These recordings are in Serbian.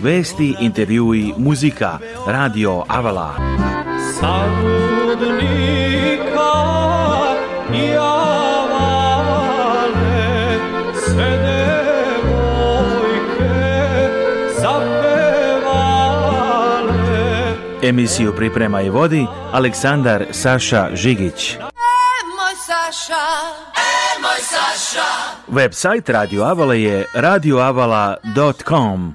Vesti, intervjui, muzika, radio Avala. Savudnika i Avale, sve devojke zapevale. Emisiju priprema i vodi Aleksandar Saša Žigić. E, Saša, e moj Saša. Website Radio Avala je radioavala.com.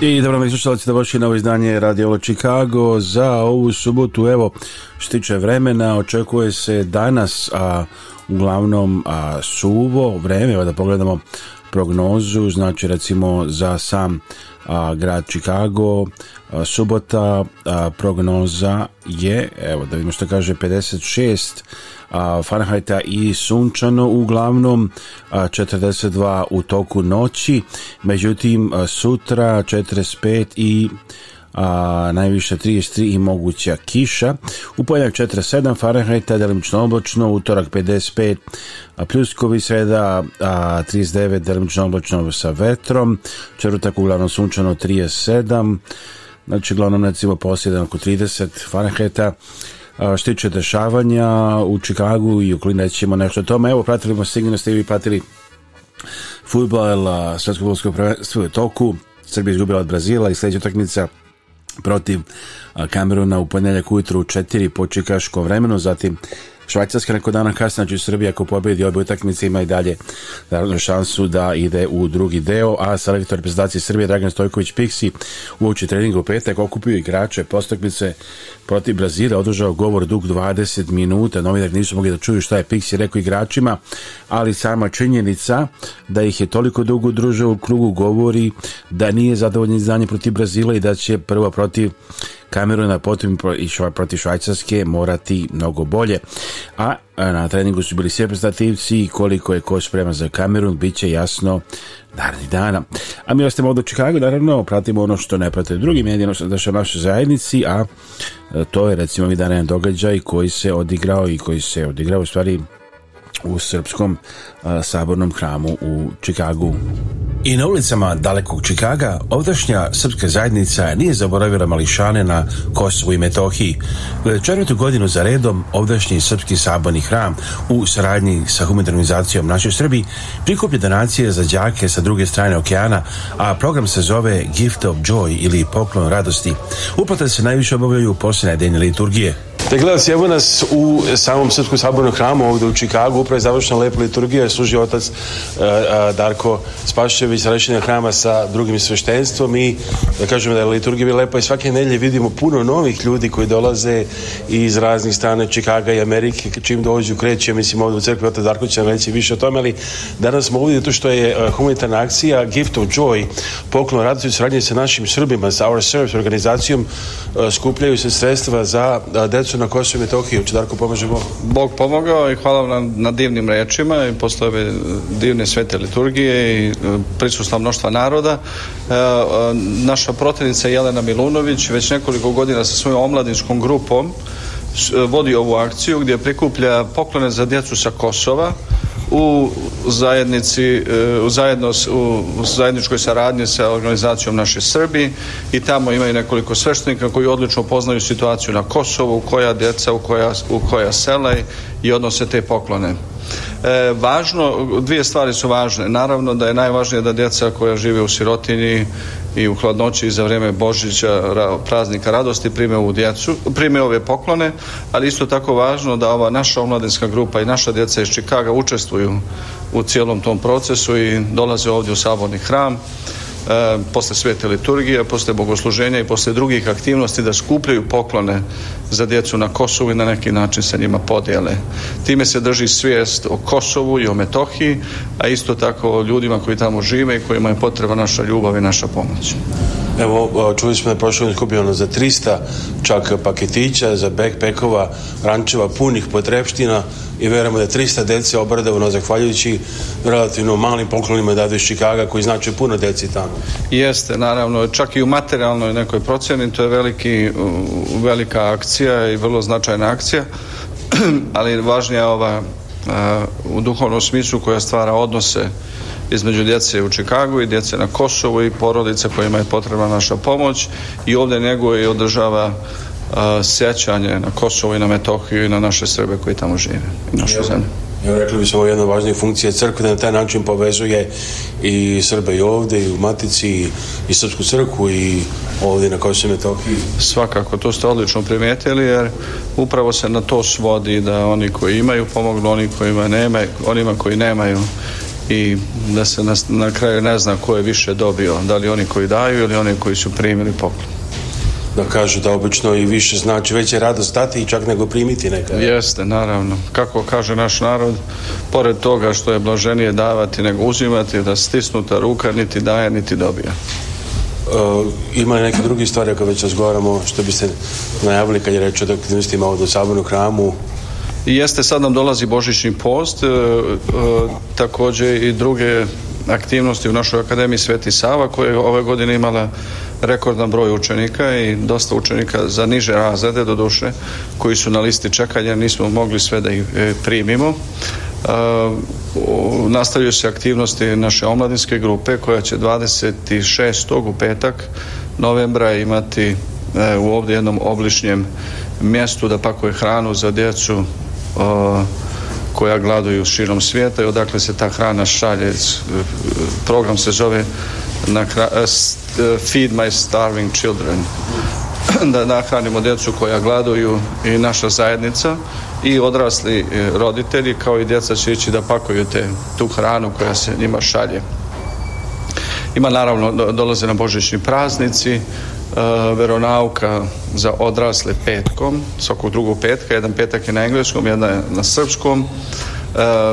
I dobro mi slušalci da vaši novo izdanje Radio Chicago za ovu subotu. Evo, što tiče vremena, očekuje se danas, a uglavnom a, suvo vreme, evo da pogledamo prognozu, znači recimo za sam a, grad Chicago, subota prognoza je, evo da vidimo što kaže 56 Fahrenheita i sunčano uglavnom 42 u toku noći međutim sutra 45 i a, najviše 33 i moguća kiša. U ponedjeljak 47 Fahrenheita, delimično oblačno, utorak 55 a, pljuskovi, sreda a, 39 delimično oblačno sa vetrom, četvrtak uglavnom sunčano 37 znači glavnom recimo posjedan oko 30 Fahrenheita što tiče dešavanja u Čikagu i okolini nećemo nešto o tome evo pratili smo sigurno ste i vi pratili futbal svetsko futbolsko prvenstvo u toku Srbija izgubila od Brazila i sledeća utakmica protiv Kameruna u ponedeljak ujutru u 4 po čikaškom vremenu zatim Švajcarska neko dana kasnije, znači Srbija ako pobedi obje utakmice ima i dalje naravno šansu da ide u drugi deo, a selektor reprezentacije Srbije Dragan Stojković Pixi u uči treninga u petak okupio igrače postakmice protiv Brazila, održao govor dug 20 minuta, novinari nisu mogli da čuju šta je Pixi rekao igračima, ali sama činjenica da ih je toliko dugo družao u krugu govori da nije zadovoljno izdanje protiv Brazila i da će prvo protiv Kameruna, potom i protiv Švajcarske morati mnogo bolje. A na treningu su bili svi reprezentativci i koliko je ko spreman za Kamerun, bit će jasno narednih dana. A mi ostajemo ovdje u Čikagu, naravno, pratimo ono što ne prate drugi mediji, što je u našoj zajednici, a e, to je recimo ovih dana jedan događaj koji se odigrao i koji se odigrao u stvari u srpskom uh, sabornom hramu u Čikagu. I na ulicama dalekog Čikaga ovdašnja srpska zajednica nije zaboravila mališane na Kosovu i Metohiji. Četvrtu godinu za redom ovdašnji srpski saborni hram u saradnji sa humanitarnom organizacijom Našoj Srbiji prikuplja donacije za đake sa druge strane okeana, a program se zove Gift of Joy ili Poklon radosti. Uplate se najviše obavljaju u posljednje liturgije. Dakle, gledac, evo nas u samom Srpskom sabornom hramu ovdje u Čikagu, upravo je završena lepa liturgija, služi otac uh, Darko Spašević, rešenja hrama sa drugim sveštenstvom i da kažemo da je liturgija bila lepa i svake nelje vidimo puno novih ljudi koji dolaze iz raznih strana Čikaga i Amerike, čim dođu kreće, mislim ovdje u crkvi, otac Darko će nam reći više o tome, ali danas smo ovdje to što je e, humanitarna akcija Gift of Joy, poklon radosti u suradnji sa našim Srbima, sa Our Service organizacijom, uh, skupljaju se sredstva za uh, decu na Kosovo i Metohiju. Čedarko pomaže Bog. Bog pomogao i hvala vam na, divnim rečima i posle ove divne svete liturgije i e, prisustva mnoštva naroda. E, e, naša protivnica Jelena Milunović već nekoliko godina sa svojom omladinskom grupom vodi ovu akciju gdje prikuplja poklone za djecu sa Kosova u zajednici, e, u, zajedno, u zajedničkoj saradnji sa organizacijom naše Srbi i tamo imaju nekoliko sveštenika koji odlično poznaju situaciju na Kosovu, koja deca u koja, u koja sela i odnose te poklone. E, važno, dvije stvari su važne. Naravno da je najvažnije da djeca koja žive u sirotini i u hladnoći za vrijeme Božića praznika radosti prime ovu djecu, prime ove poklone, ali isto tako važno da ova naša omladinska grupa i naša djeca iz Čikaga učestvuju u cijelom tom procesu i dolaze ovdje u saborni hram E, posle svete liturgije, posle bogosluženja i posle drugih aktivnosti da skupljaju poklone za djecu na Kosovu i na neki način sa njima podijele. Time se drži svijest o Kosovu i o Metohiji, a isto tako o ljudima koji tamo žive i kojima je potreba naša ljubav i naša pomoć. Evo, čuli smo da prošle godine kupljeno za 300 čak paketića, za backpackova, rančeva, punih potrepština i verujemo da 300 dece obradovano zahvaljujući relativno malim poklonima dadu iz Čikaga koji znače puno deci tamo. Jeste, naravno, čak i u materijalnoj nekoj procjeni to je veliki, velika akcija i vrlo značajna akcija, ali važnija je ova u duhovnom smislu koja stvara odnose između djece u Čikagu i djece na Kosovu i porodice kojima je potrebna naša pomoć i ovdje njeguje i održava a, sjećanje na Kosovo i na Metohiju i na naše Srbe koji tamo žive i našu zemlju. Ja rekli bismo jedna važna funkcija crkve da na taj način povezuje i Srbe i ovde i u Matici i, i Srpsku crkvu i ovde na Kosovo i Metohiji. Svakako, to ste odlično primijetili jer upravo se na to svodi da oni koji imaju pomognu, oni kojima nema, onima koji nemaju i da se na, na kraju ne zna ko je više dobio, da li oni koji daju ili oni koji su primili poklon da kažu da obično i više znači veće radost dati i čak nego primiti neka. Jeste, naravno. Kako kaže naš narod, pored toga što je blaženije davati nego uzimati, da stisnuta ruka niti daje niti dobija. E, ima neke drugi stvari ako već razgovaramo što bi se najavili kad je reč o aktivnostima ovdje u Sabornu hramu Jeste, sad nam dolazi božićni post, e, e, takođe i druge aktivnosti u našoj Akademiji Sveti Sava koja je ove godine imala rekordan broj učenika i dosta učenika za niže razrede do duše, koji su na listi čekanja nismo mogli sve da ih e, primimo. Uh, nastavljaju se aktivnosti naše omladinske grupe koja će 26. u petak novembra imati uh, u ovde jednom obličnjem mjestu da pakuje hranu za djecu koja gladuju širom svijeta i odakle se ta hrana šalje. E, program se zove na e, e, Feed My Starving Children da nahranimo da djecu koja gladuju i naša zajednica i odrasli roditelji kao i djeca će ići da pakuju te, tu hranu koja se njima šalje. Ima naravno, dolaze na božićni praznici, E, veronauka za odrasle petkom, svakog drugog petka, jedan petak je na engleskom, jedan je na srpskom, e,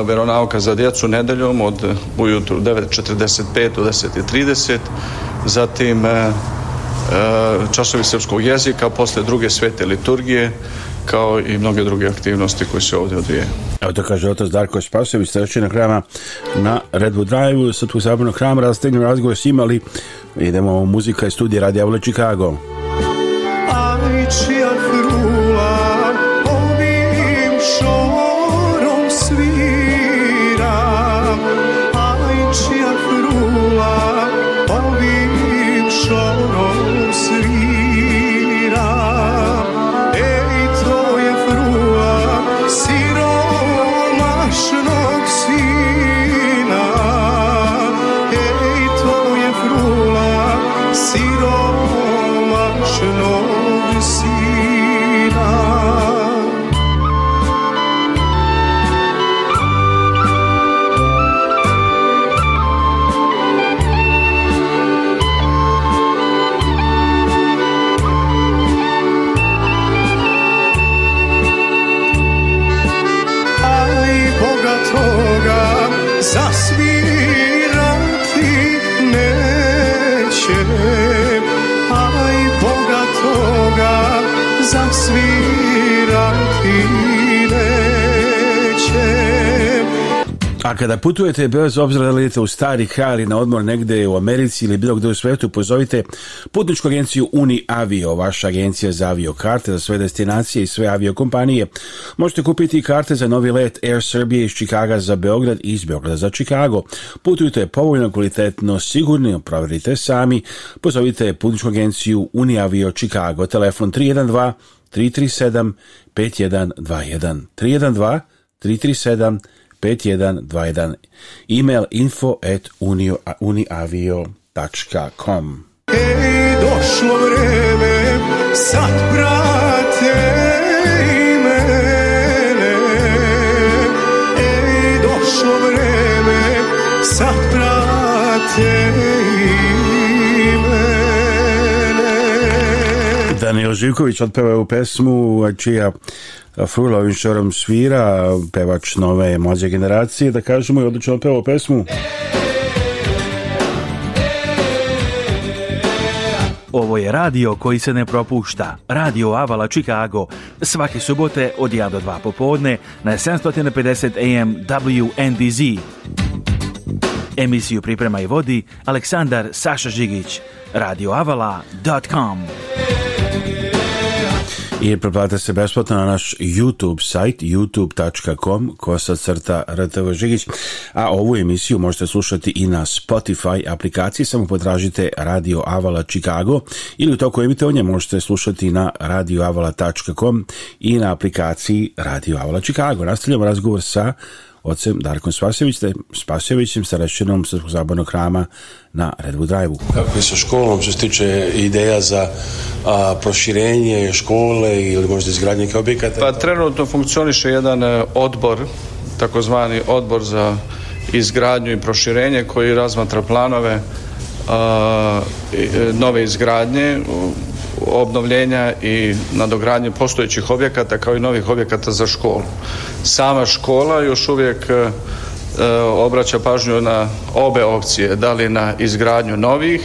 veronauka za djecu nedeljom od ujutru 9.45 do 10.30, zatim e, časovi srpskog jezika, posle druge svete liturgije, kao i mnoge druge aktivnosti koje se ovde odvijaju. Evo to kaže otac Darko Spasović, na hrama na Redwood Drive-u. Sad u zabavnog hrama rastegnemo razgovor s njima, ali idemo muzika i studija Radi Avle Chicago. Avle kada putujete, bez obzira da idete u stari kraj na odmor negde u Americi ili bilo gde u svetu, pozovite putničku agenciju Uni Avio, vaša agencija za avio karte za sve destinacije i sve avio kompanije. Možete kupiti karte za novi let Air Serbia iz Chicaga za Beograd i iz Beograda za Chicago. Putujte povoljno, kvalitetno, sigurno, proverite sami. Pozovite putničku agenciju Uni Avio Chicago, telefon 312 337 5121 312 337 5121 email info at uniavio.com Ej, došlo vreme, sad prate i mene Ej, došlo vreme, sad prate i Danilo Živković otpeva u pesmu čija frula ovim šorom svira, pevač nove mlađe generacije, da kažemo i odlično otpeva pesmu. Ovo je radio koji se ne propušta. Radio Avala Chicago. Svake subote od 1 do 2 popodne na 750 AM WNDZ. Emisiju priprema i vodi Aleksandar Saša Žigić. radioavala.com i preplatite se besplatno na naš YouTube sajt youtube.com kosa crta RTV Žigić a ovu emisiju možete slušati i na Spotify aplikaciji samo potražite Radio Avala Chicago ili u toku emitovanja možete slušati na radioavala.com i na aplikaciji Radio Avala Chicago nastavljamo razgovor sa ocem Darkom Spasović, te Spasovićem sa rešenom Srpskog zabavnog hrama na Redwood Drive-u. Kako je sa školom što se tiče ideja za a, proširenje škole ili možda izgradnje objekata? Pa trenutno funkcioniše jedan e, odbor, takozvani odbor za izgradnju i proširenje koji razmatra planove a, e, nove izgradnje obnovljenja i nadogradnje postojećih objekata kao i novih objekata za školu. Sama škola još uvijek e, e, obraća pažnju na obe opcije, da li na izgradnju novih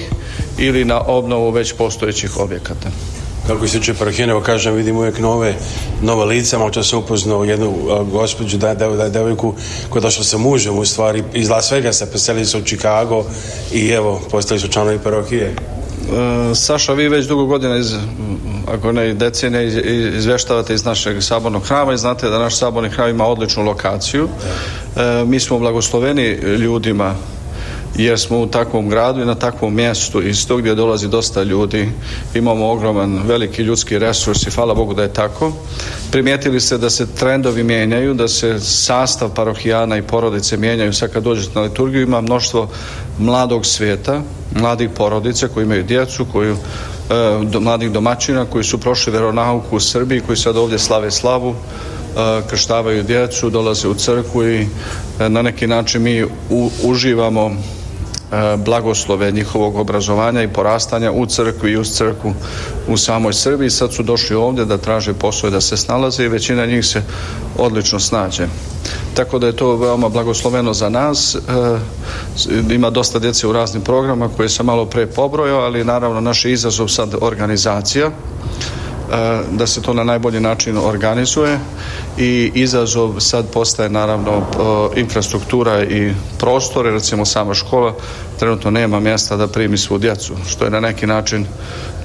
ili na obnovu već postojećih objekata. Kako se tiče Parhinova, kažem, vidim uvijek nove, nova lica, malo čas upoznao jednu a, e, gospođu, da, da, da, devojku koja došla sa mužem, u stvari, iz Las Vegasa, preselili su u Chicago i evo, postali su članovi parohije. E, Saša, vi već dugo godina iz, ako ne decenije izveštavate iz našeg sabornog hrama i znate da naš saborni hram ima odličnu lokaciju. E, mi smo blagosloveni ljudima jer smo u takvom gradu i na takvom mjestu iz tog gdje dolazi dosta ljudi imamo ogroman veliki ljudski resurs i hvala Bogu da je tako primijetili ste da se trendovi mijenjaju da se sastav parohijana i porodice mijenjaju sad kad dođete na liturgiju ima mnoštvo mladog svijeta mladih porodica koji imaju djecu koju e, mladih domaćina koji su prošli veronauku u Srbiji koji sad ovdje slave slavu e, krštavaju djecu, dolaze u crku i e, na neki način mi u, uživamo E, blagoslove njihovog obrazovanja i porastanja u crkvi i uz crkvu u samoj Srbiji. Sad su došli ovde da traže posao i da se snalaze i većina njih se odlično snađe. Tako da je to veoma blagosloveno za nas. E, ima dosta djece u raznim programa koje sam malo pre pobrojao, ali naravno naš izazov sad organizacija E, da se to na najbolji način organizuje i izazov sad postaje naravno e, infrastruktura i prostore, recimo sama škola trenutno nema mjesta da primi svu djecu, što je na neki način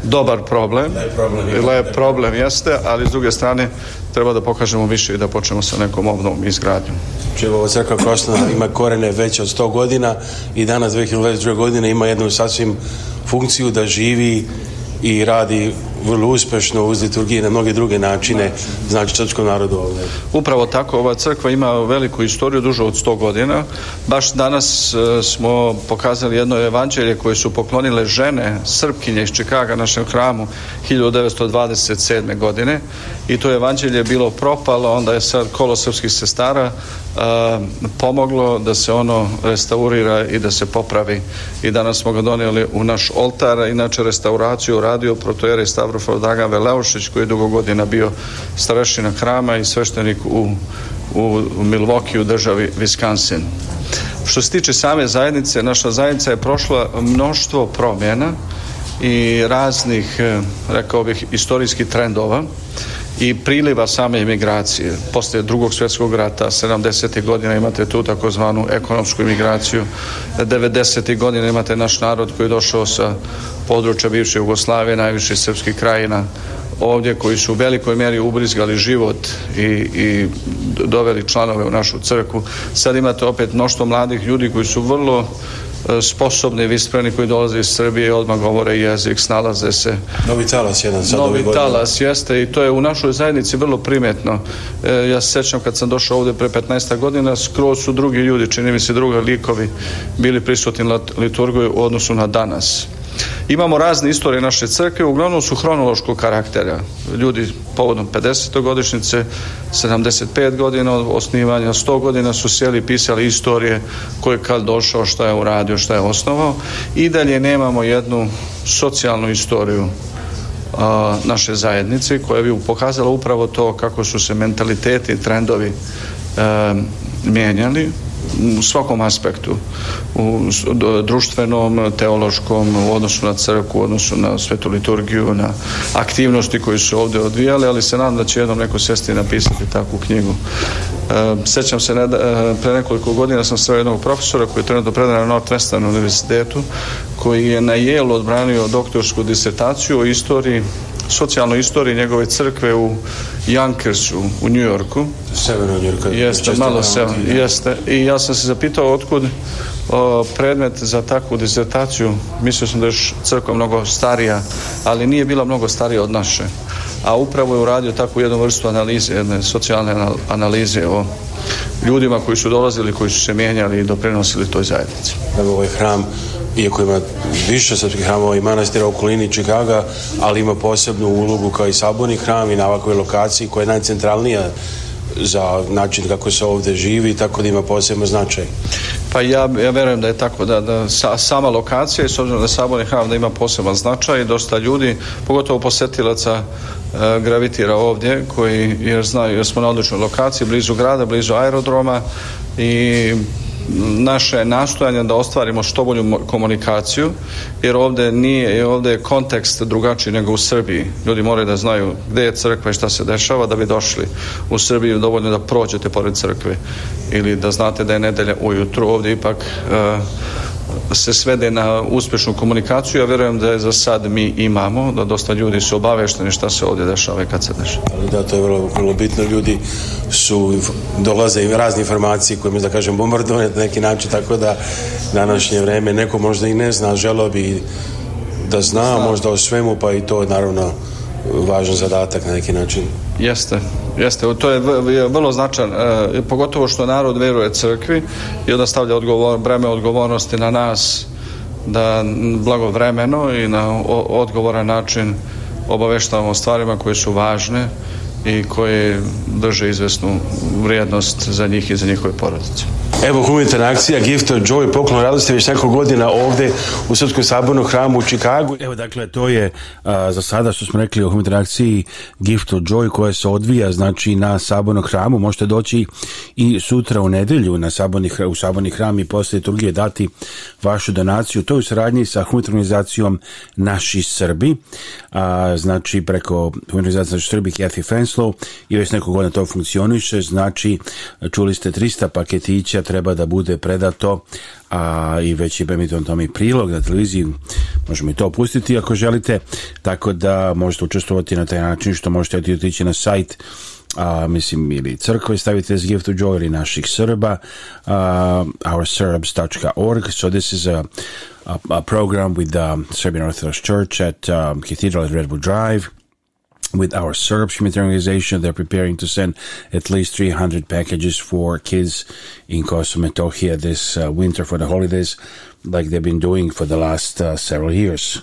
dobar problem. Le problem, je, problem jeste, ali s druge strane treba da pokažemo više i da počnemo sa nekom obnovom i izgradnjom. Čevo crkva Košna ima korene već od 100 godina i danas 2022. godine ima jednu sasvim funkciju da živi i radi vrlo uspešno uz liturgije na mnoge druge načine, znači srpskom narodu ovdje. Upravo tako, ova crkva ima veliku istoriju, dužu od 100 godina. Baš danas e, smo pokazali jedno evanđelje koje su poklonile žene, srpkinje iz Čikaga, našem hramu, 1927. godine. I to evanđelje je bilo propalo, onda je sad kolo srpskih sestara e, pomoglo da se ono restaurira i da se popravi. I danas smo ga donijeli u naš oltar, inače restauraciju radio, proto je prof. Dragan Veleušić koji je dugo godina bio starešina hrama i sveštenik u, u Milwaukee u državi Wisconsin. Što se tiče same zajednice, naša zajednica je prošla mnoštvo promjena i raznih, eh, rekao bih, istorijskih trendova i priliva same imigracije. Posle drugog svjetskog rata, 70. godina imate tu takozvanu ekonomsku imigraciju, 90. godina imate naš narod koji je došao sa područja bivše Jugoslavije, najviše srpskih krajina, ovdje koji su u velikoj mjeri ubrizgali život i, i doveli članove u našu crkvu. Sad imate opet mnoštvo mladih ljudi koji su vrlo sposobni vispreni koji dolaze iz Srbije odmah govore jezik, snalaze se. Novi talas jedan sad Novi ovaj talas jeste i to je u našoj zajednici vrlo primetno. E, ja se sećam kad sam došao ovde pre 15 godina, skroz su drugi ljudi, čini mi se druga likovi, bili prisutni na liturgiju u odnosu na danas. Imamo razne istorije naše crkve, uglavnom su hronološkog karaktera. Ljudi povodom 50. godišnjice, 75 godina od osnivanja, 100 godina su sjeli i pisali istorije ko je kad došao, šta je uradio, šta je osnovao. I dalje nemamo jednu socijalnu istoriju a, naše zajednice koja bi pokazala upravo to kako su se mentaliteti i trendovi a, mijenjali u svakom aspektu u društvenom, teološkom u odnosu na crku, u odnosu na svetu liturgiju, na aktivnosti koje su ovdje odvijale, ali se nadam da će jednom neko sjesti napisati takvu knjigu e, Sjećam se ne, e, pre nekoliko godina sam sreo jednog profesora koji je trenutno predan na Northwestern univerzitetu koji je na Yale odbranio doktorsku disertaciju o istoriji socijalnoj istoriji njegove crkve u Jankersu u New Yorku. Severno New Yorku. Jeste, malo se, da. Jeste. I ja sam se zapitao otkud o, predmet za takvu dizertaciju. Mislio sam da je crkva mnogo starija, ali nije bila mnogo starija od naše. A upravo je uradio takvu jednu vrstu analize, jedne socijalne analize o ljudima koji su dolazili, koji su se mijenjali i doprinosili toj zajednici. Evo ovaj hram iako ima više srpskih hramova i manastira u okolini Čikaga, ali ima posebnu ulogu kao i Saboni hram i na ovakvoj lokaciji koja je najcentralnija za način kako se ovdje živi tako da ima posebno značaj. Pa ja, ja verujem da je tako da, da sa, sama lokacija i s obzirom da Saboni hram da ima poseban značaj dosta ljudi, pogotovo posetilaca e, gravitira ovdje koji jer znaju jer smo na odličnoj lokaciji blizu grada, blizu aerodroma i naše nastojanje da ostvarimo što bolju komunikaciju, jer ovde nije, ovde je kontekst drugačiji nego u Srbiji. Ljudi moraju da znaju gde je crkva i šta se dešava da bi došli. U Srbiji dovoljno da prođete pored crkve ili da znate da je nedelja ujutru. Ovde ipak uh, se svede na uspešnu komunikaciju, ja verujem da je za sad mi imamo, da dosta ljudi su obavešteni šta se ovde dešava i kad se dešava. Ali da, to je vrlo, vrlo bitno, ljudi su, dolaze i razne informacije koje mi da kažem bombardovane na neki način, tako da današnje vreme neko možda i ne zna, želo bi da zna, zna. možda o svemu, pa i to naravno važan zadatak na neki način. Jeste, jeste. To je vrlo značan, e, pogotovo što narod veruje crkvi i onda stavlja odgovor, breme odgovornosti na nas da blagovremeno i na odgovoran način obaveštavamo o stvarima koje su važne i koje drže izvesnu vrijednost za njih i za njihove porodice. Evo humanitarna akcija Gift of Joy, poklon radosti već nekoliko godina ovde u Srpskom sabornom hramu u Čikagu. Evo dakle, to je a, za sada što smo rekli o humanitarnoj akciji Gift of Joy koja se odvija znači na sabornom hramu. Možete doći i sutra u nedelju na saborni, u saborni hram i posle liturgije dati vašu donaciju. To je u saradnji sa humanitarnom Naši Srbi, a, znači preko humanitarnizacije Naši Srbi Kathy Fenslow i već nekog godina to funkcioniše, znači čuli ste 300 paketića, treba da bude predato a i već je emitovan tome i prilog na televiziji možemo i to pustiti ako želite tako da možete učestvovati na taj način što možete otići na sajt a, mislim ili crkve stavite z gift to ili naših Srba ourserbs.org so this is a, a, a program with the Serbian Orthodox Church at um, Cathedral at Redwood Drive with our Serbs humanitarian organization. They're preparing to send at least 300 packages for kids in Kosovo this uh, winter for the holidays, like they've been doing for the last uh, several years.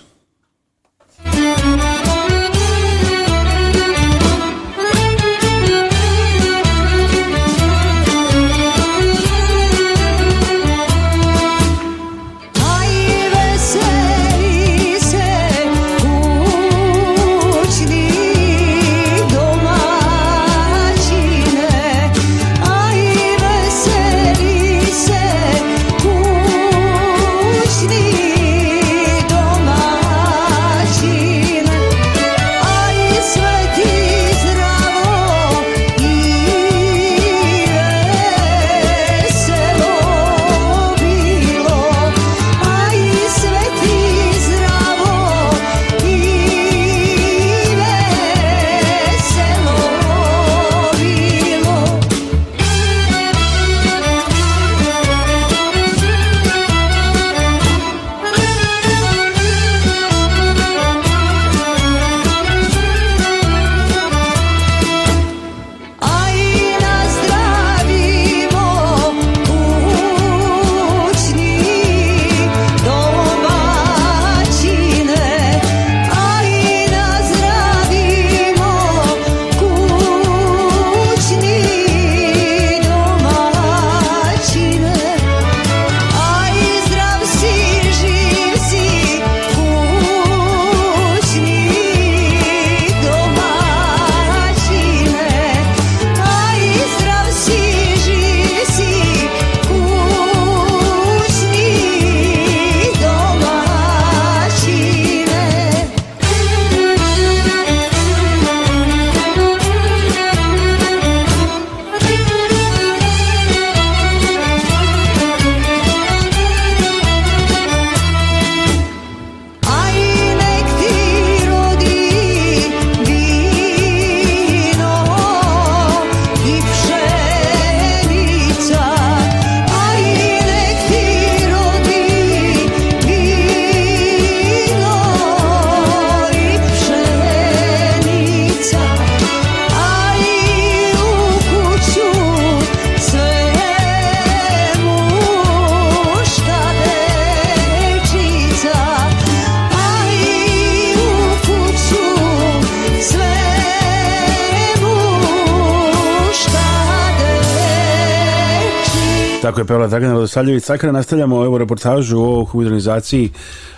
Dragana Radosavljević Sakra. Nastavljamo evo reportažu o humanizaciji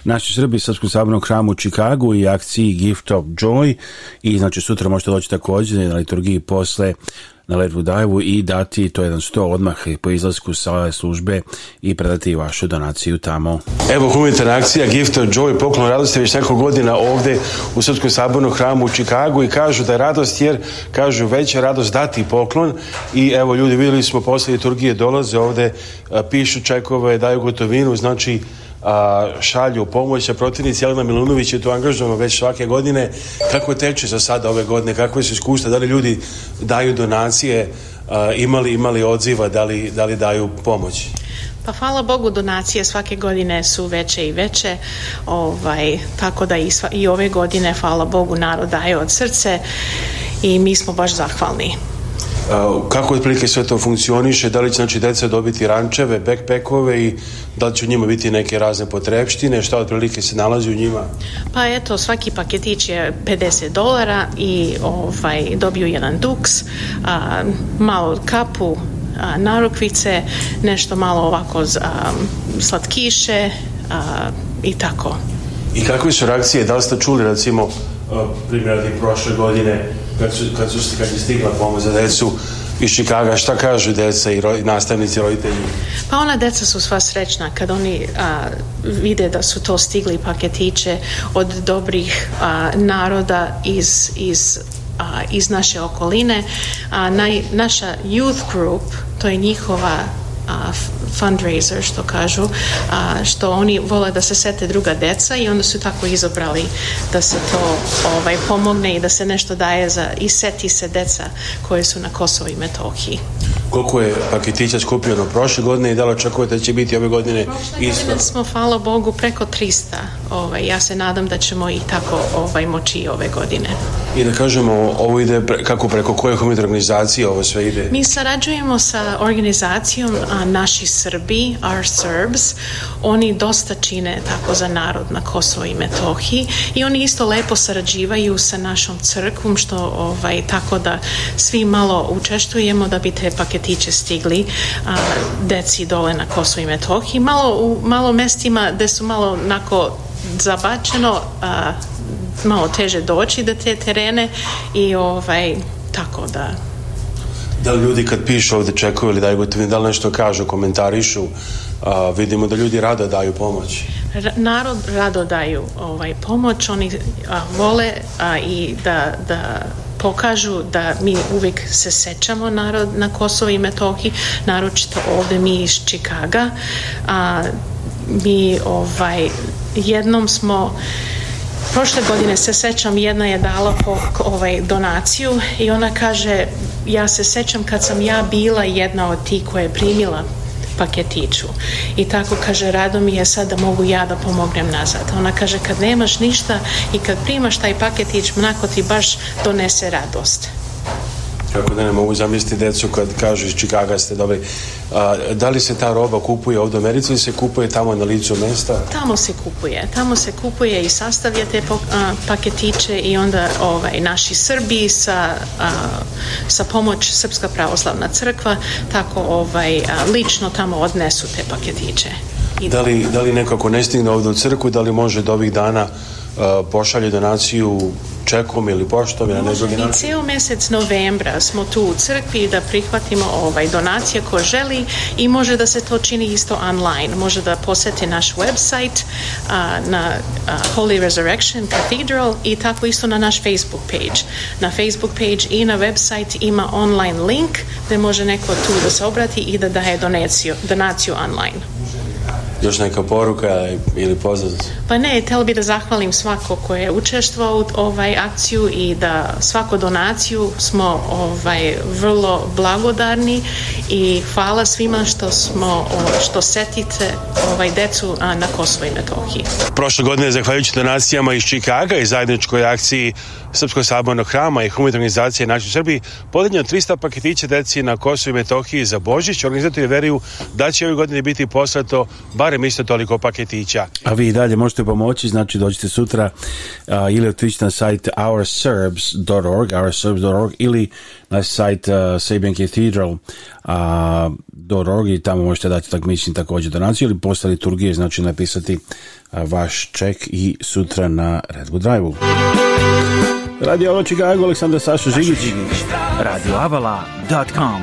naši Srbi Srpskom sabornog hramu u Čikagu i akciji Gift of Joy i znači sutra možete doći takođe na liturgiji posle na Lervu Dajevu i dati to jedan sto odmah po izlasku sa službe i predati vašu donaciju tamo. Evo humanitarna akcija Gift of Joy poklon radosti već nekoliko godina ovde u Srpskom sabornom hramu u Čikagu i kažu da je radost jer kažu veća radost dati poklon i evo ljudi videli smo posle liturgije dolaze ovde, pišu čekove, daju gotovinu, znači a, šalju pomoć, a protivnici Jelena Milunović je tu angažovano već svake godine. Kako teče za sada ove godine? Kako su iskustva? Da li ljudi daju donacije? A, imali, imali odziva? Da li, da li daju pomoć? Pa hvala Bogu donacije svake godine su veće i veće, ovaj, tako da i, sva, i ove godine hvala Bogu narod daje od srce i mi smo baš zahvalni. Uh, kako otprilike sve to funkcioniše, da li će znači, deca dobiti rančeve, backpackove i da li će u njima biti neke razne potrebštine, šta otprilike se nalazi u njima? Pa eto, svaki paketić je 50 dolara i ovaj, dobiju jedan duks, a, malo kapu, a, narukvice, nešto malo ovako z, a, um, slatkiše a, i tako. I kakve su reakcije? Da li ste čuli recimo uh, primjerati prošle godine kad, su, kad, su, kad je stigla pomoć za decu iz Čikaga, šta kažu deca i roj, nastavnici, roditelji? Pa ona deca su sva srećna kad oni a, vide da su to stigli paketiće od dobrih a, naroda iz, iz a, iz naše okoline. A, naj, naša youth group, to je njihova a, fundraiser, što kažu, a, što oni vole da se sete druga deca i onda su tako izobrali da se to ovaj, pomogne i da se nešto daje za, i seti se deca koje su na Kosovo i Metohiji. Koliko je paketića skupljeno prošle godine i da li očekujete da će biti ove godine prošle isto? Godine smo, hvala Bogu, preko 300. Ovaj, ja se nadam da ćemo i tako ovaj, moći i ove godine i da kažemo ovo ide pre, kako preko koje humanitarne organizacije ovo sve ide? Mi sarađujemo sa organizacijom a, Naši Srbi, Our Serbs. Oni dosta čine tako za narod na Kosovo i Metohiji i oni isto lepo sarađivaju sa našom crkvom što ovaj, tako da svi malo učešćujemo da bi te paketiće stigli a, deci dole na Kosovo i Metohiji. Malo u malo mestima gde su malo nako zabačeno a, malo teže doći do te terene i ovaj, tako da da li ljudi kad pišu ovde čekuju ili daju gotovine, da li nešto kažu, komentarišu, a, vidimo da ljudi rado daju pomoć. Ra narod rado daju ovaj, pomoć, oni a, vole a, i da, da pokažu da mi uvek se sećamo narod na Kosovo i Metohiji, naročito ovde mi iz Čikaga, a, mi ovaj jednom smo Prošle godine se sećam, jedna je dala po, ovaj, donaciju i ona kaže, ja se sećam kad sam ja bila jedna od ti koja je primila paketiću. I tako kaže, rado mi je sad da mogu ja da pomognem nazad. Ona kaže, kad nemaš ništa i kad primaš taj paketić, mnako ti baš donese radost. Kako da ne mogu zamisliti decu kad kažu iz Čikaga ste dobili a, da li se ta roba kupuje ovde u Americi ili se kupuje tamo na licu mesta? Tamo se kupuje. Tamo se kupuje i sastavlja te po, a, paketiće i onda ovaj, naši Srbi sa, a, sa pomoć Srpska pravoslavna crkva tako ovaj, lično tamo odnesu te paketiće. I da li, da li nekako ne stigne ovde u crku, da li može do da ovih dana Uh, pošalje donaciju čekom ili poštom ili na neki način. Ceo mesec novembra smo tu u crkvi da prihvatimo ovaj donacija ko želi i može da se to čini isto online. Može da posete naš website a, uh, na a, uh, Holy Resurrection Cathedral i tako isto na naš Facebook page. Na Facebook page i na website ima online link gde može neko tu da se obrati i da daje donaciju, donaciju online još neka poruka ili pozdrav? Pa ne, htjela bi da zahvalim svako ko je učestvovao u ovaj akciju i da svako donaciju smo ovaj vrlo blagodarni i hvala svima što smo što setite ovaj decu na Kosovo i Metohiji. Prošle godine zahvaljujući donacijama iz Čikaga i zajedničkoj akciji Srpskog sabornog hrama i humanitarne organizacije Naši Srbi podeljeno 300 paketića deci na Kosovo i Metohiji za Božić. Organizatori veruju da će ove godine biti poslato bare barem isto toliko paketića. A vi dalje možete pomoći, znači dođite sutra uh, ili otići na sajt ourserbs.org, ourserbs.org ili na sajt uh, Sabian Cathedral .org i tamo možete dati takmični također donaciju ili posle liturgije, znači napisati vaš ček i sutra na Redwood Drive-u. Radio Ovo Čikago, Aleksandar Sašo Žigić. Radio Avala.com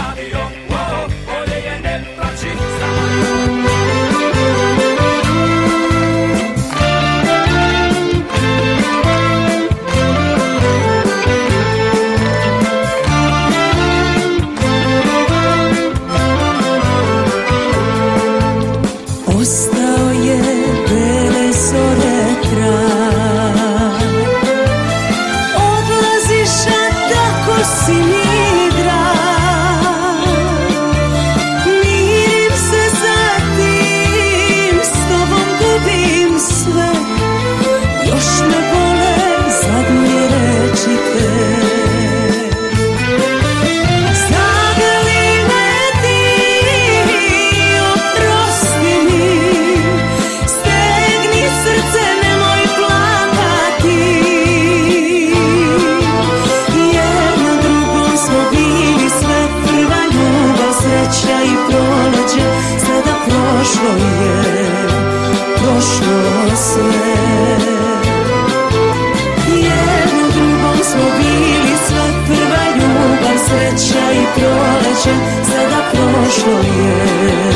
proljeće, sada prošlo je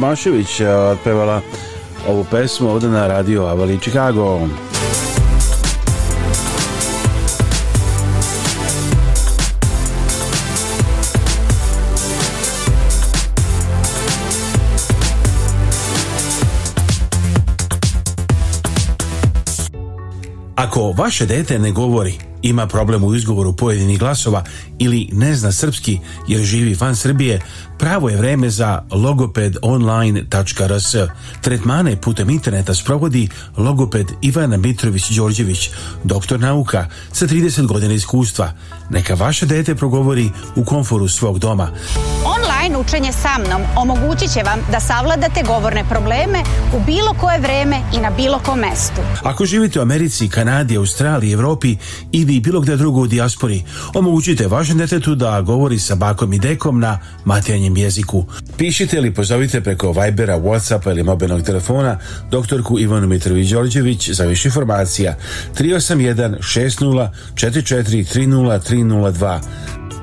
Tomašević otpevala ovu pesmu ovde na radio Avali Chicago. Ako vaše dete ne govori, ima problem u izgovoru pojedinih glasova ili ne zna srpski jer živi van Srbije, pravo je vreme za logopedonline.rs. Tretmane putem interneta sprovodi logoped Ivana Mitrović-Đorđević, doktor nauka sa 30 godina iskustva. Neka vaše dete progovori u konforu svog doma. Online učenje sa mnom omogućiće vam da savladate govorne probleme u bilo koje vreme i na bilo kom mestu. Ako živite u Americi, Kanadi, Australiji, Evropi ili bilo gde drugo u dijaspori, omogućite vašem detetu da govori sa bakom i dekom na matijanjem jeziku. Pišite ili pozovite preko Vibera, Whatsappa ili mobilnog telefona doktorku Ivanu Mitrović-Đorđević za više informacija 381 60 44 30 302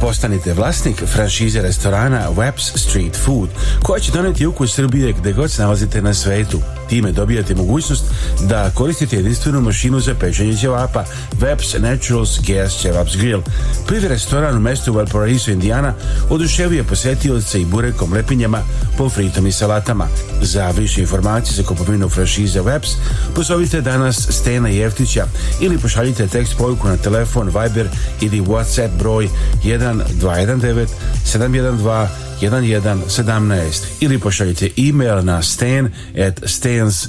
Postanite vlasnik franšize restorana Webs Street Food koja će doneti ukus Srbije gde god se nalazite na svetu. Time dobijate mogućnost da koristite jedinstvenu mašinu za pečenje ćevapa Webb's Naturals Gas Ćevaps Grill. Prvi restoran u mestu Valparaiso, Indiana oduševio posetioca i burekom, lepinjama, pomfritom i salatama. Za više informacije za kupovinu franšize Webb's pozovite danas Stena Jeftića ili pošaljite tekst poruku na telefon Viber ili WhatsApp broj 1219 712 1117 ili pošaljite e-mail na stan at stans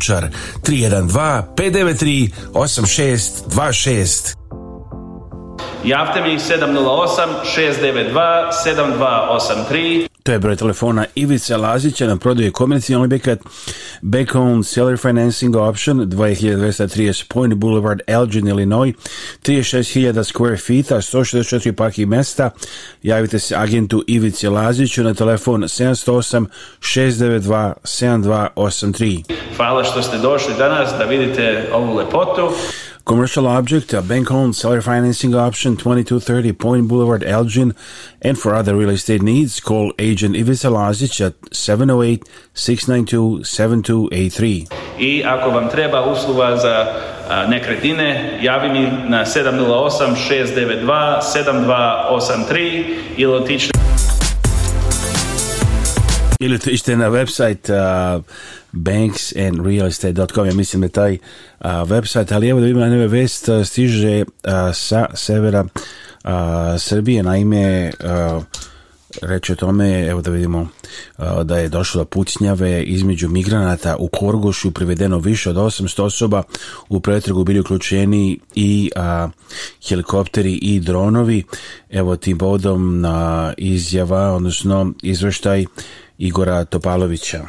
Lončar 312 593 8626 Javte mi 708 692 7283 To je broj telefona Ivica Lazića na prodaju komercijalni objekat Bacon Seller Financing Option 2230 Point Boulevard Elgin, Illinois 36.000 square feet 164 parking mesta javite se agentu Ivici Laziću na telefon 708 692 7283 Hvala što ste došli danas da vidite ovu lepotu Commercial object, a bank loan, seller financing option, 2230 Point Boulevard, Elgin. And for other real estate needs, call agent Ivica Lazic at 708-692-7283. I ako vam treba usluga za nekretnine, javi mi na 708-692-7283 ili otičite Ili ište na website uh, banksandrealestate.com, ja mislim da taj uh, website, ali evo da ima neve vest, uh, stiže uh, sa severa uh, Srbije, naime uh, reče o tome, evo da vidimo da je došlo do pucnjave između migranata u Korgošu privedeno više od 800 osoba u pretragu bili uključeni i a, helikopteri i dronovi evo tim bodom na izjava odnosno izveštaj Igora Topalovića.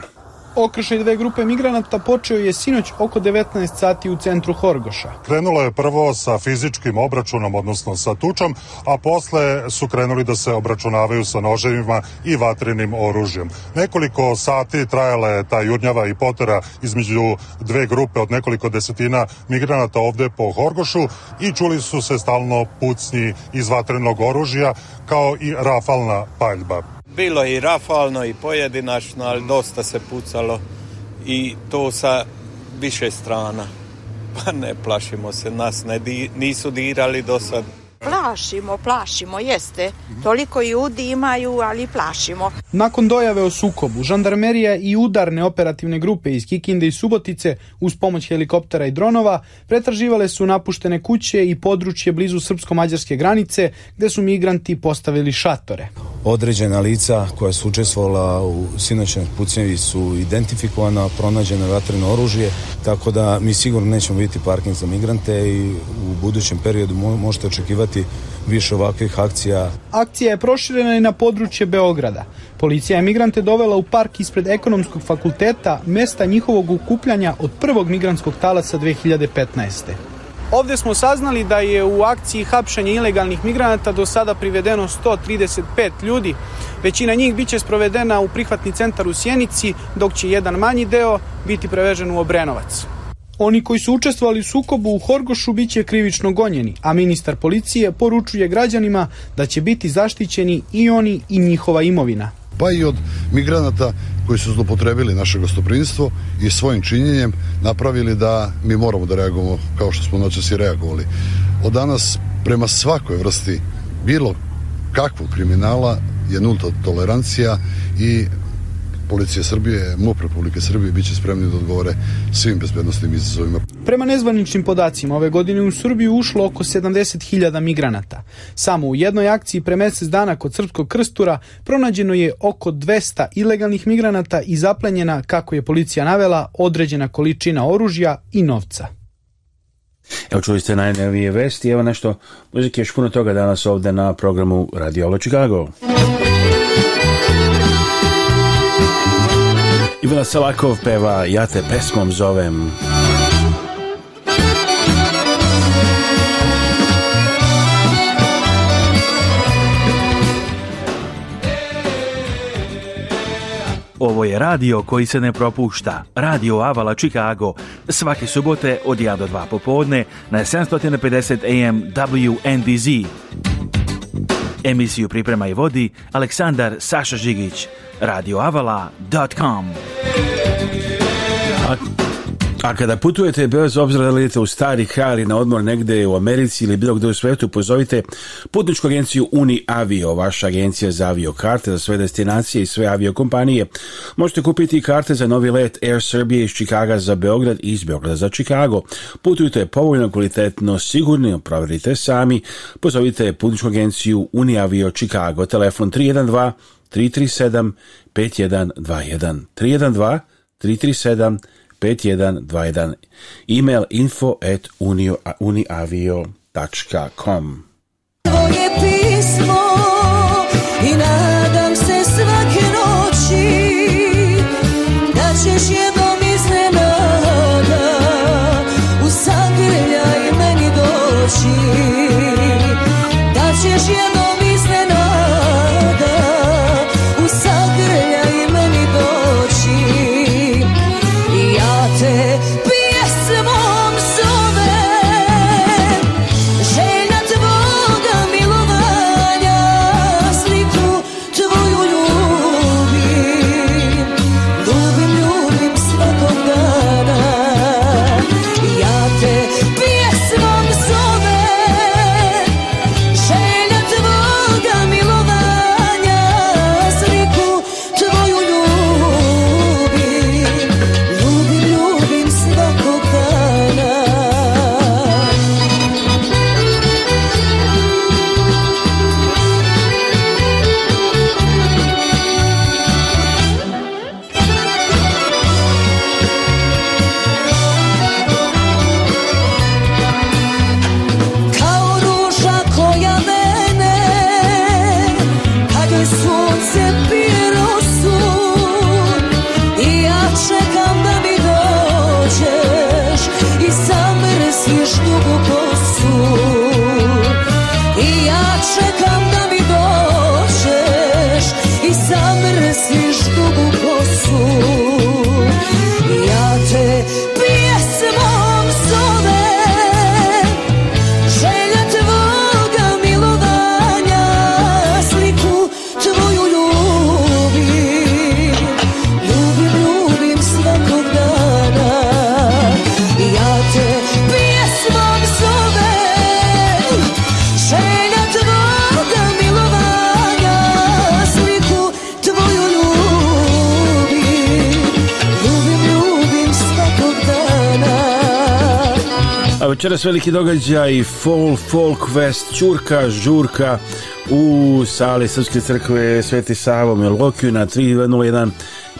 Okršaj dve grupe migranata počeo je sinoć oko 19 sati u centru Horgoša. Krenulo je prvo sa fizičkim obračunom, odnosno sa tučom, a posle su krenuli da se obračunavaju sa noževima i vatrenim oružjem. Nekoliko sati trajala je ta jurnjava i potera između dve grupe od nekoliko desetina migranata ovde po Horgošu i čuli su se stalno pucnji iz vatrenog oružja kao i rafalna paljba. Bilo je i rafalno i pojedinačno, ali mhm. dosta se pucalo i to sa više strana. Pa ne plašimo se, nas ne di, nisu dirali do sad. Plašimo, plašimo, jeste. Mhm. Toliko i udi imaju, ali plašimo. Nakon dojave o sukobu, žandarmerija i udarne operativne grupe iz Kikinde i Subotice uz pomoć helikoptera i dronova pretraživale su napuštene kuće i područje blizu srpsko-mađarske granice gde su migranti postavili šatore određena lica koja su učestvovala u sinoćnoj pucnjevi su identifikovana, pronađeno vatreno oružje, tako da mi sigurno nećemo biti parking za migrante i u budućem periodu možete očekivati više ovakvih akcija. Akcija je proširena i na područje Beograda. Policija je migrante dovela u park ispred ekonomskog fakulteta mesta njihovog ukupljanja od prvog migrantskog talasa 2015. Ovde smo saznali da je u akciji hapšenja ilegalnih migranata do sada privedeno 135 ljudi. Većina njih biće sprovedena u prihvatni centar u Sjenici, dok će jedan manji deo biti prevežen u Obrenovac. Oni koji su učestvovali u sukobu u Horgošu biće krivično gonjeni, a ministar policije poručuje građanima da će biti zaštićeni i oni i njihova imovina. Pa i od migranata koji su zlopotrebili naše gostoprinstvo i svojim činjenjem napravili da mi moramo da reagujemo kao što smo noćas i reagovali. Od danas prema svakoj vrsti bilo kakvog kriminala je nulta tolerancija i Policija Srbije, MUP Republike Srbije biće spremni da odgovore svim bezbednostnim izazovima. Prema nezvaničnim podacima, ove godine u Srbiju ušlo oko 70.000 migranata. Samo u jednoj akciji pre mesec dana kod Srpskog krstura pronađeno je oko 200 ilegalnih migranata i zaplenjena, kako je policija navela, određena količina oružja i novca. Evo čuli ste najnovije vesti, evo nešto muzike, još puno toga danas ovde na programu Radio Chicago. Chicago. Ivan Salakov peva Ja te pesmom zovem Ovo je radio koji se ne propušta. Radio Avala Chicago. Svake subote od 1 do 2 popodne na 750 AM WNDZ. Emisiju priprema i vodi Aleksandar Saša Žigić. radioavala.com A kada putujete, bez obzira da li u stari Hari na odmor negde u Americi ili bilo gde u svetu, pozovite putničku agenciju Uni Avio, vaša agencija za avio karte za sve destinacije i sve avio kompanije. Možete kupiti karte za novi let Air Serbia iz Čikaga za Beograd i iz Beograda za Čikago. Putujte povoljno, kvalitetno, sigurno, proverite sami. Pozovite putničku agenciju Uni Avio Čikago, telefon 312 337 5121 312 337 5121, email info at uniavio.com. Tvoje pismo i nadam se svake noći da ćeš jednom iznenada u sangrljaj meni doći da ćeš jednom Večeras veliki događaj Fall Folk Fest Ćurka Žurka u sali Srpske crkve Sveti Savo Milokiju na 301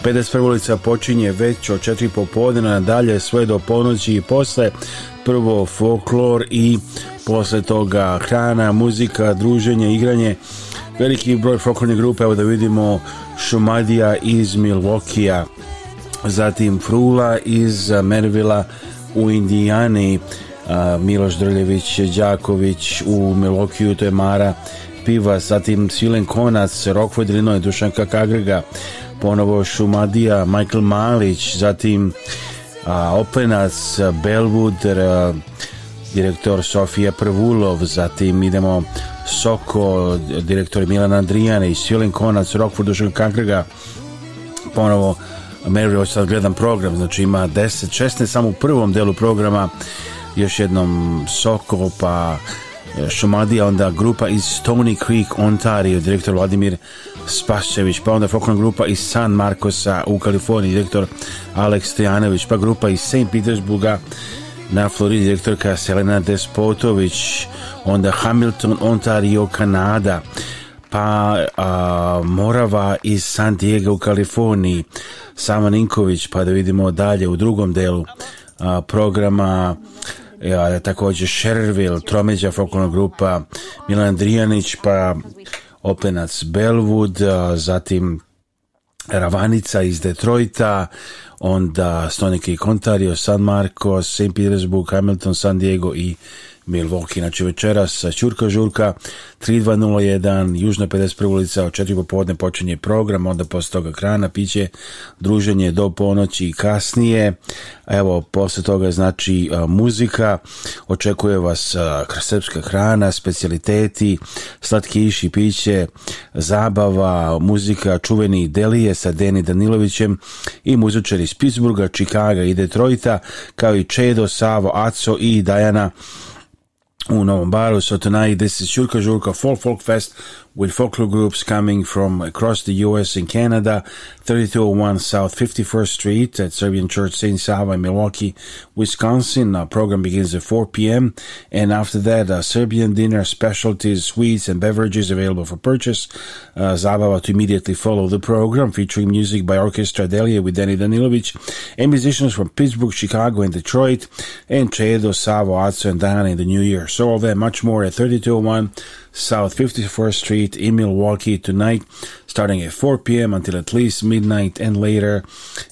51 ulica počinje već od 4 popodne dalje sve do ponoći i posle prvo folklor i posle toga hrana, muzika, druženje, igranje veliki broj folklornih grupa evo da vidimo Šumadija iz Milvokija zatim Frula iz Mervila u Indijani Miloš Drljević, Đaković u Melokiju, to je Mara Piva, zatim Silen Konac, Rockford Illinois, Dušanka Kagrega, ponovo Šumadija, Michael Malić, zatim a, Openac, Belwood, a, direktor Sofija Prvulov, zatim idemo Soko, direktor Milan Andrijanić, Silen Konac, Rockford Dušanka Kagrega, ponovo Mary, sad gledam program, znači ima 10, 16 samo u prvom delu programa još jednom Soko, pa e, Šumadija, onda grupa iz Stony Creek, Ontario, direktor Vladimir Spašević, pa onda folklorna grupa iz San Marcosa u Kaliforniji, direktor Alex Stojanović, pa grupa iz St. Petersburga na Floridi, direktorka Selena Despotović, onda Hamilton, Ontario, Kanada, pa a, Morava iz San Diego u Kaliforniji, Sama Ninković, pa da vidimo dalje u drugom delu a, programa E, a, takođe Sherville, tromeđa folklorna grupa Milan Andrijanić, pa Openac Belwood, a, zatim Ravanica iz Detroita, onda Stonike i Kontario, San Marcos, St. Petersburg, Hamilton, San Diego i Milvoki, Znači večeras Ćurka Žurka 3201 Južna 51 ulica od 4 popodne počinje program, onda posle toga krana, piće, druženje do ponoći i kasnije. Evo, posle toga znači muzika, očekuje vas srpska hrana, specijaliteti, slatkiši, piće, zabava, muzika, čuveni delije sa Deni Danilovićem i muzičari iz Pittsburgha, Čikaga i Detroita, kao i Čedo, Savo, Aco i Dajana Uno Umbaro. So tonight, this is Shurka Jurka Folk Folk Fest with folklore groups coming from across the U.S. and Canada. 3201 South 51st Street at Serbian Church St. Sava in Milwaukee, Wisconsin. Our program begins at 4 p.m. And after that, a uh, Serbian dinner, specialties, sweets, and beverages available for purchase. Uh, Zabava to immediately follow the program featuring music by Orchestra Delia with Danny Danilovic and musicians from Pittsburgh, Chicago, and Detroit. And Cedo, Savo, Atso, and Dana in the new year. So all that much more at 3201 South 51st Street in Milwaukee tonight, starting at 4 p.m. until at least midnight and later.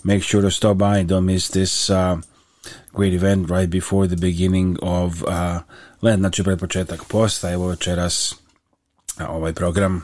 Make sure to stop by don't miss this uh, great event right before the beginning of uh, let. Znači, posta, evo večeras ovaj program.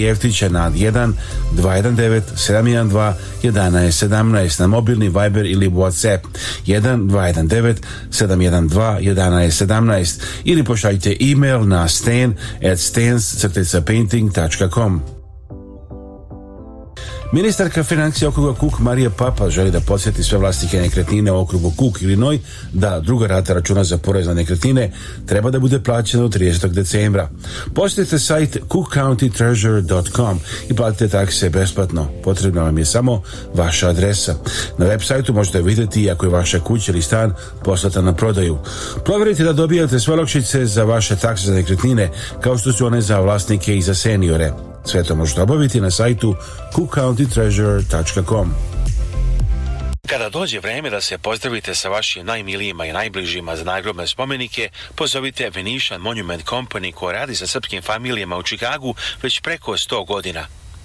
Jeftića na 1 219 712 1117 na mobilni Viber ili WhatsApp 1 219 712 1117 ili pošaljite e-mail na stan at stans-painting.com Ministarka financija okruga Kuk Marija Papa želi da podsjeti sve vlastike nekretnine u okrugu Kuk ili Noj da druga rata računa za porez na nekretnine treba da bude plaćena od 30. decembra. Posjetite sajt cookcountytreasure.com i platite takse besplatno. Potrebna vam je samo vaša adresa. Na web sajtu možete vidjeti ako je vaša kuća ili stan poslata na prodaju. Proverite da dobijate sve olakšice za vaše takse za nekretnine kao što su one za vlasnike i za seniore. Sve to možete obaviti na sajtu cookcountytreasure.com. Kada dođe vreme da se pozdravite sa vašim najmilijima i najbližima za nagrobne spomenike, pozovite Venetian Monument Company koja radi sa srpskim familijama u Čikagu već preko 100 godina.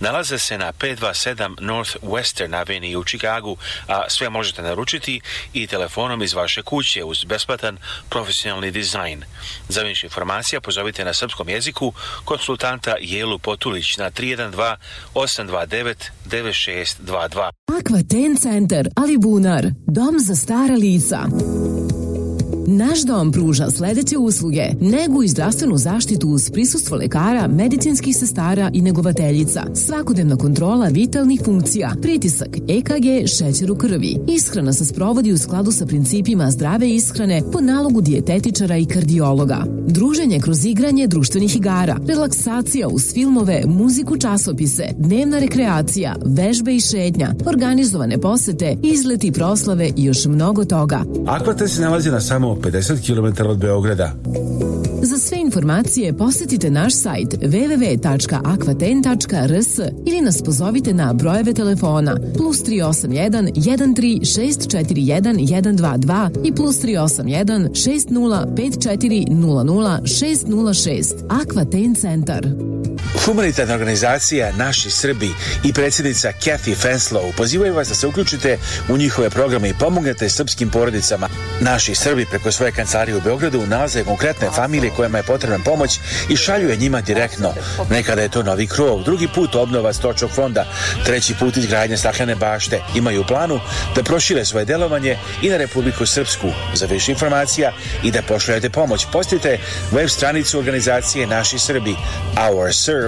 Nalaze se na 527 North Western Avenue u Čikagu, a sve možete naručiti i telefonom iz vaše kuće uz besplatan profesionalni dizajn. Za više informacija pozovite na srpskom jeziku konsultanta Jelu Potulić na 312 829 9622. Ten Center, Alibunar, dom za stara lica. Naš dom pruža sledeće usluge. Negu i zdravstvenu zaštitu uz prisustvo lekara, medicinskih sestara i negovateljica. Svakodnevna kontrola vitalnih funkcija, pritisak, EKG, šećer u krvi. Ishrana se sprovodi u skladu sa principima zdrave ishrane po nalogu dijetetičara i kardiologa. Druženje kroz igranje društvenih igara, relaksacija uz filmove, muziku, časopise, dnevna rekreacija, vežbe i šetnja, organizovane posete, izleti, proslave i još mnogo toga. Akvates se nalazi na samo 50 km od Beograda. Za sve informacije posetite naš sajt www.akvaten.rs ili nas pozovite na brojeve telefona plus 381 13 122 i plus 381 60 54 00 606. Akvaten centar. Humanitarna organizacija Naši Srbi i predsjednica Kathy Fenslow pozivaju vas da se uključite u njihove programe i pomognete srpskim porodicama. Naši Srbi preko svoje kancelarije u Beogradu nalaze konkretne familije kojima je potrebna pomoć i šaljuje njima direktno. Nekada je to novi krov, drugi put obnova stočnog fonda, treći put izgradnja staklene bašte. Imaju planu da prošire svoje delovanje i na Republiku Srpsku. Za više informacija i da pošaljete pomoć, postite web stranicu organizacije Naši Srbi, Our Serb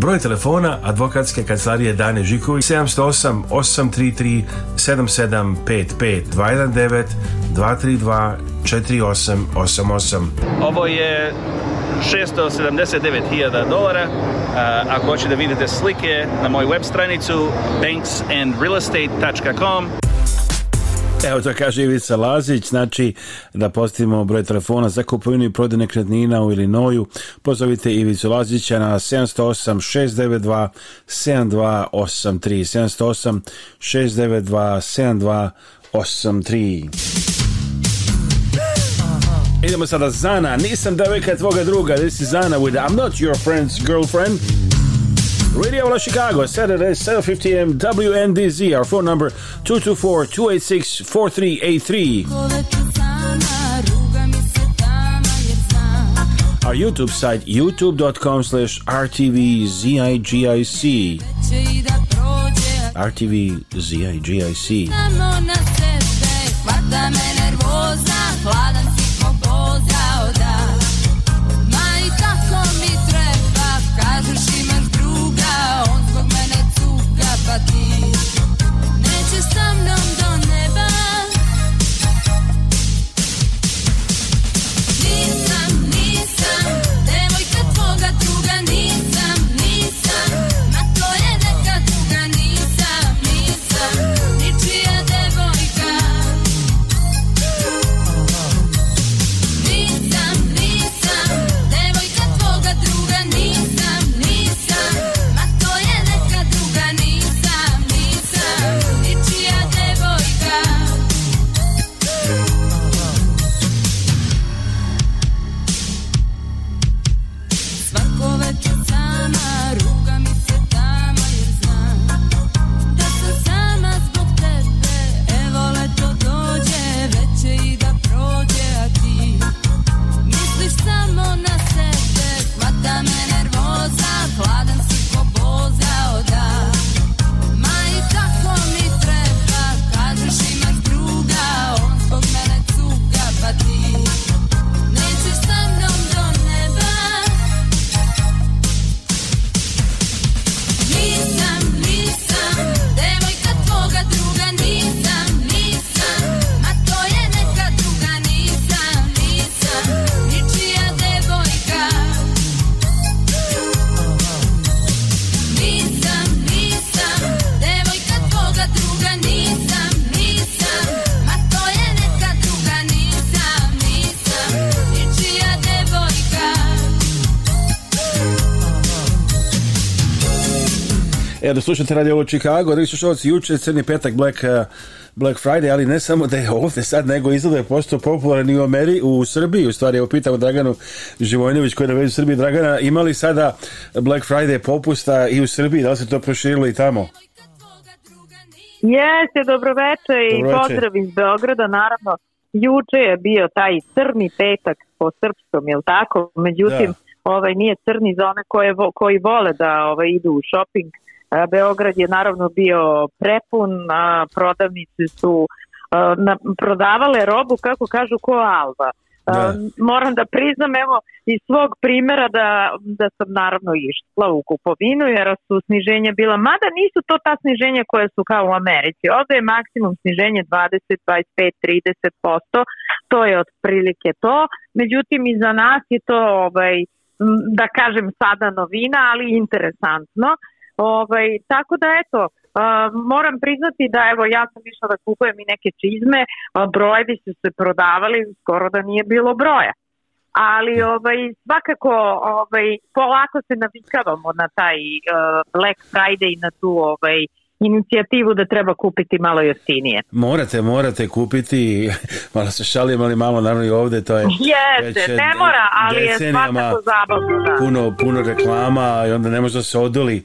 Broj telefona advokatske kancelarije Dane Žiković 708 833 7755 219 232 4888. Ovo je 679.000 dolara. Ako hoćete da vidite slike na moju web stranicu banksandrealestate.com Evo to kaže Ivica Lazić, znači da postavimo broj telefona za kupovinu i prodaj nekretnina u Ilinoju. Pozovite Ivicu Lazića na 708 692 7283. 708 692 7283. Idemo sada Zana, nisam devojka da tvoga druga, this is Zana with I'm not your friend's girlfriend. Radio Ola Chicago, Saturday, 7.50 m, WNDZ. Our phone number, 224-286-4383. Our YouTube site, youtube.com slash RTVZIGIC. RTVZIGIC. da slušate radio ovo Chicago, dragi slušalci, juče crni petak Black, eh, Black Friday, ali ne samo da je ovdje sad, nego izgleda je postao popularan i u Ameri, u Srbiji, u stvari, evo pitamo Draganu Živojnović koji je na u Srbiji. Dragana, imali sada Black Friday popusta i u Srbiji, da li se to proširilo i tamo? Jeste, dobroveče i pozdrav iz Beograda, naravno. Juče je bio taj crni petak po srpskom, jel tako? Međutim, da ovaj nije crni za one koje, koji vole da ovaj idu u shopping Beograd je naravno bio prepun, prodavnice su na, prodavale robu, kako kažu, ko alba. Da. Moram da priznam, evo, iz svog primera da, da sam naravno išla u kupovinu, jer su sniženja bila, mada nisu to ta sniženja koja su kao u Americi. Ovde je maksimum sniženje 20, 25, 30%, to je otprilike to. Međutim, i za nas je to, ovaj, da kažem sada novina, ali interesantno. Uh, Ovaj, tako da eto, moram priznati da evo ja sam išla da kupujem i neke čizme, brojevi su se prodavali, skoro da nije bilo broja. Ali ovaj svakako ovaj polako se navikavamo na taj Black Friday i na tu ovaj inicijativu da treba kupiti malo jeftinije. Morate, morate kupiti, malo se šalim, ali malo naravno i ovde to je... Jeste, ne mora, ali je svakako zabavno. Da. Puno, puno reklama i onda ne može da se odoli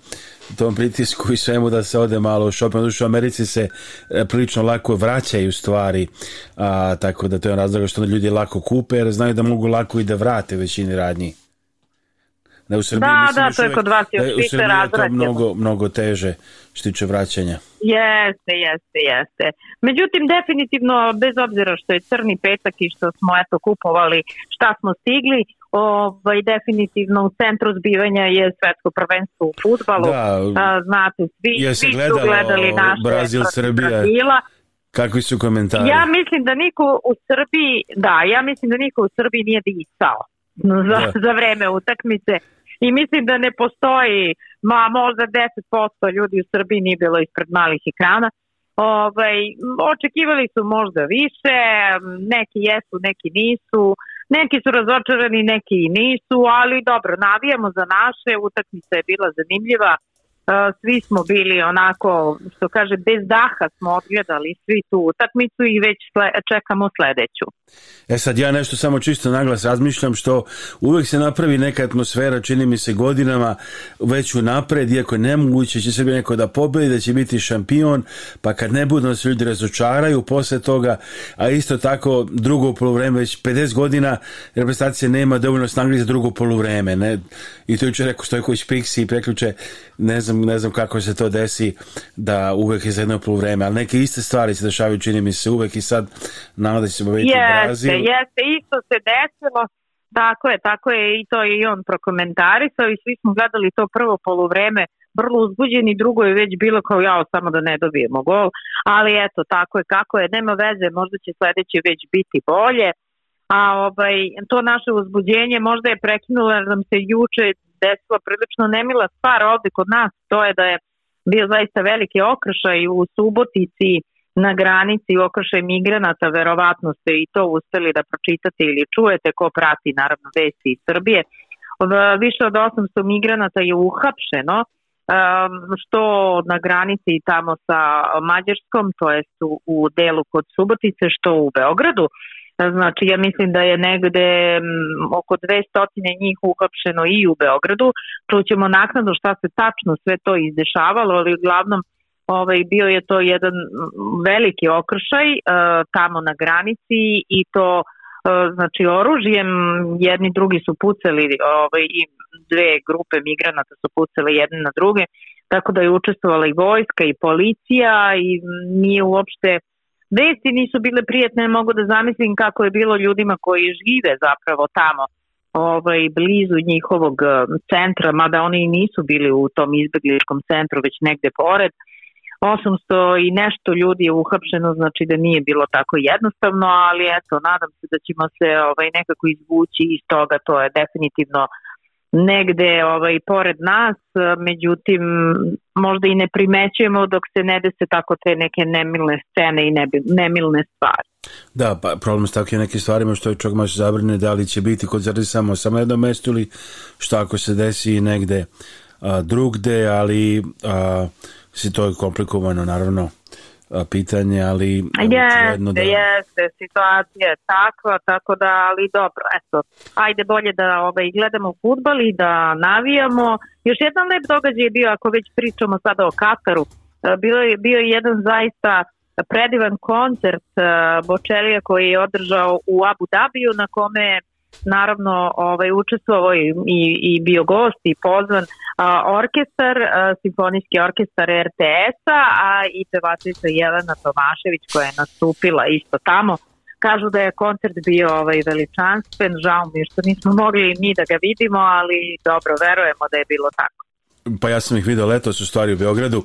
tom pritisku i svemu da se ode malo u shopping, u Americi se e, prilično lako vraćaju stvari, a, tako da to je razlog što ljudi lako kupe jer znaju da mogu lako i da vrate većini radnji. Da, u Srbiji, da, mislim, da, to je kod vas još da, u Srbiji je to mnogo, mnogo teže što tiče vraćanja. Jeste, jeste, jeste. Međutim, definitivno, bez obzira što je crni petak i što smo eto kupovali šta smo stigli, ovaj, definitivno u centru zbivanja je svetsko prvenstvo u futbalu. Da, A, znate, svi, svi su gledali naše Brazil, Srbija. Brazila. Kakvi su komentari? Ja mislim da niko u Srbiji, da, ja mislim da niko u Srbiji nije disao da. za, da. za vreme utakmice i mislim da ne postoji, ma možda 10% ljudi u Srbiji nije bilo ispred malih ekrana. Ovaj, očekivali su možda više, neki jesu, neki nisu, neki su razočarani, neki i nisu, ali dobro, navijamo za naše, utakmica je bila zanimljiva, svi smo bili onako, što kaže, bez daha smo odgledali svi tu utakmicu i već čekamo sledeću. E sad ja nešto samo čisto naglas razmišljam što uvek se napravi neka atmosfera, čini mi se godinama već u napred, iako je nemoguće će sebi neko da pobedi, da će biti šampion, pa kad ne budu se ljudi razočaraju posle toga, a isto tako drugo polovreme, već 50 godina reprezentacije nema dovoljno snagi za drugo polovreme. Ne? I to juče rekao Stojković Pixi i preključe, ne znam sam, ne znam kako se to desi da uvek iz jednog poluvreme, ali neke iste stvari se dešavaju, čini mi se uvek i sad nada se pobediti jeste, Brazil. Jeste, isto se desilo. Tako je, tako je i to je i on prokomentarisao i svi smo gledali to prvo poluvreme vrlo uzbuđeni, drugo je već bilo kao jao samo da ne dobijemo gol, ali eto tako je kako je, nema veze, možda će sledeći već biti bolje. A ovaj, to naše uzbuđenje možda je prekinulo jer nam se juče desila prilično nemila stvar ovde kod nas, to je da je bio zaista veliki okršaj u Subotici na granici u okršaj migranata, verovatno ste i to uspeli da pročitate ili čujete ko prati naravno vesti iz Srbije. Više od 800 migranata je uhapšeno, što na granici tamo sa Mađarskom, to jest u, u delu kod Subotice, što u Beogradu. Znači, ja mislim da je negde oko 200 njih uhapšeno i u Beogradu. Čućemo naknadno šta se tačno sve to izdešavalo, ali uglavnom ovaj, bio je to jedan veliki okršaj e, tamo na granici i to e, znači oružjem jedni drugi su pucali ovaj, i dve grupe migranata su pucale jedne na druge tako da je učestvovala i vojska i policija i nije uopšte uh, Vesti nisu bile prijetne, mogu da zamislim kako je bilo ljudima koji žive zapravo tamo ovaj, blizu njihovog eh, centra, mada oni nisu bili u tom izbegličkom centru, već negde pored. 800 i nešto ljudi je uhapšeno, znači da nije bilo tako jednostavno, ali eto, nadam se da ćemo se ovaj, nekako izvući iz toga, to je definitivno uh, negde ovaj, pored nas, međutim možda i ne primećujemo dok se ne dese tako te neke nemilne scene i nebi, nemilne stvari. Da, pa problem s takvim nekim stvarima što je čovjek maš zabrine da li će biti kod zrdi samo samo jedno mestu ili šta ako se desi negde a, drugde, ali a, si to je komplikovano naravno pitanje, ali... Jeste, da... jeste, situacija je takva, tako da, ali dobro, eto, ajde bolje da ovaj, gledamo futbal i da navijamo. Još jedan lep događaj je bio, ako već pričamo sada o Kataru, e, bio je, bio je jedan zaista predivan koncert e, Bočelija koji je održao u Abu Dabiju na kome je naravno ovaj, učestvovao i, i, i bio gost i pozvan a, orkestar, a, simfonijski orkestar RTS-a, a i pevačica Jelena Tomašević koja je nastupila isto tamo. Kažu da je koncert bio ovaj, veličanstven, žao mi što nismo mogli ni da ga vidimo, ali dobro, verujemo da je bilo tako pa ja sam ih video letos u stvari u Beogradu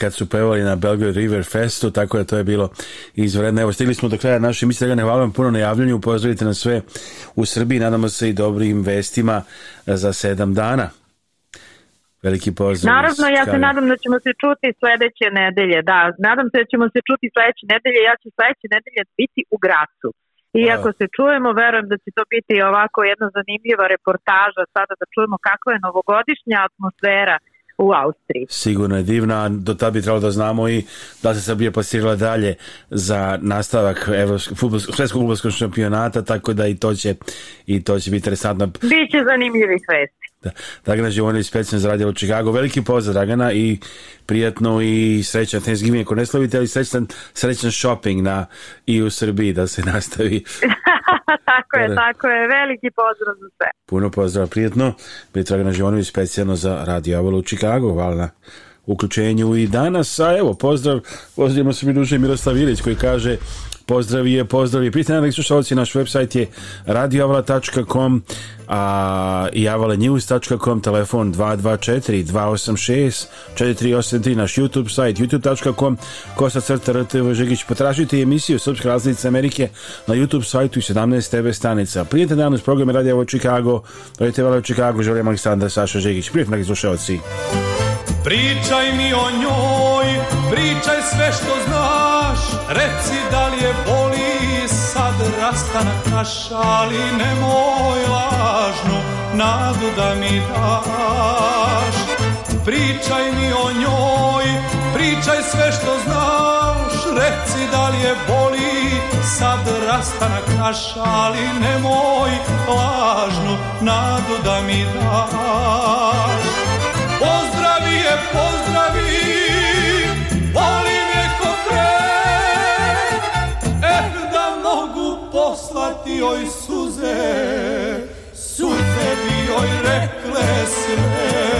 kad su pevali na Belgrade River Festu, tako da to je bilo izvredno. Evo, stigli smo do kraja naše emisije, da ne hvala vam puno na javljanju, pozdravite nas sve u Srbiji, nadamo se i dobrim vestima za sedam dana. Veliki pozdrav. Naravno, ja se nadam da ćemo se čuti sledeće nedelje, da, nadam se da ćemo se čuti sledeće nedelje, ja ću sledeće nedelje biti u Gracu. Iako da. se čujemo, verujem da će to biti ovako jedna zanimljiva reportaža sada da čujemo kakva je novogodišnja atmosfera u Austriji. Sigurno je divna, do tada bi trebalo da znamo i da se Srbija plasirala dalje za nastavak svetskog futbolskog šampionata, tako da i to će, i to će biti interesantno. Biće zanimljivih vesti. Da, Dragana Živonović specijalno za Radio Chicago. Veliki pozdrav Dragana i prijatno i srećan Thanksgiving ako ne slavite, ali srećan, srećan shopping na, i u Srbiji da se nastavi. tako je, da, da. tako je. Veliki pozdrav za sve. Puno pozdrav, prijatno. bi Dragana Živonović specijalno za Radio Avalu Chicago. Hvala na uključenju i danas. A evo, pozdrav, pozdravimo se mi duže Miroslav Ilić koji kaže Pozdrav je, pozdrav je. Prijatelji dragi slušalci, naš website je radioavala.com i avalanews.com, telefon 224-286-4383, naš YouTube sajt youtube.com, kosa crta RTV Žigić. Potražite emisiju Srpska razlica Amerike na YouTube sajtu i 17 TV stanica. Prijatelji danas program je Radio Avala Čikago, Radio Avala Čikago, želim Aleksandar Saša Žigić. Prijatelji dragi slušalci. Pričaj mi o njoj, pričaj sve što znaš, Reci da li je boli sad rastanak naš, ali nemoj lažno nadu da mi daš. Pričaj mi o njoj, pričaj sve što znaš, reci da li je boli sad rastanak naš, ali nemoj lažno nadu da mi daš. Pozdrav joj suze, suze bi joj rekle sve.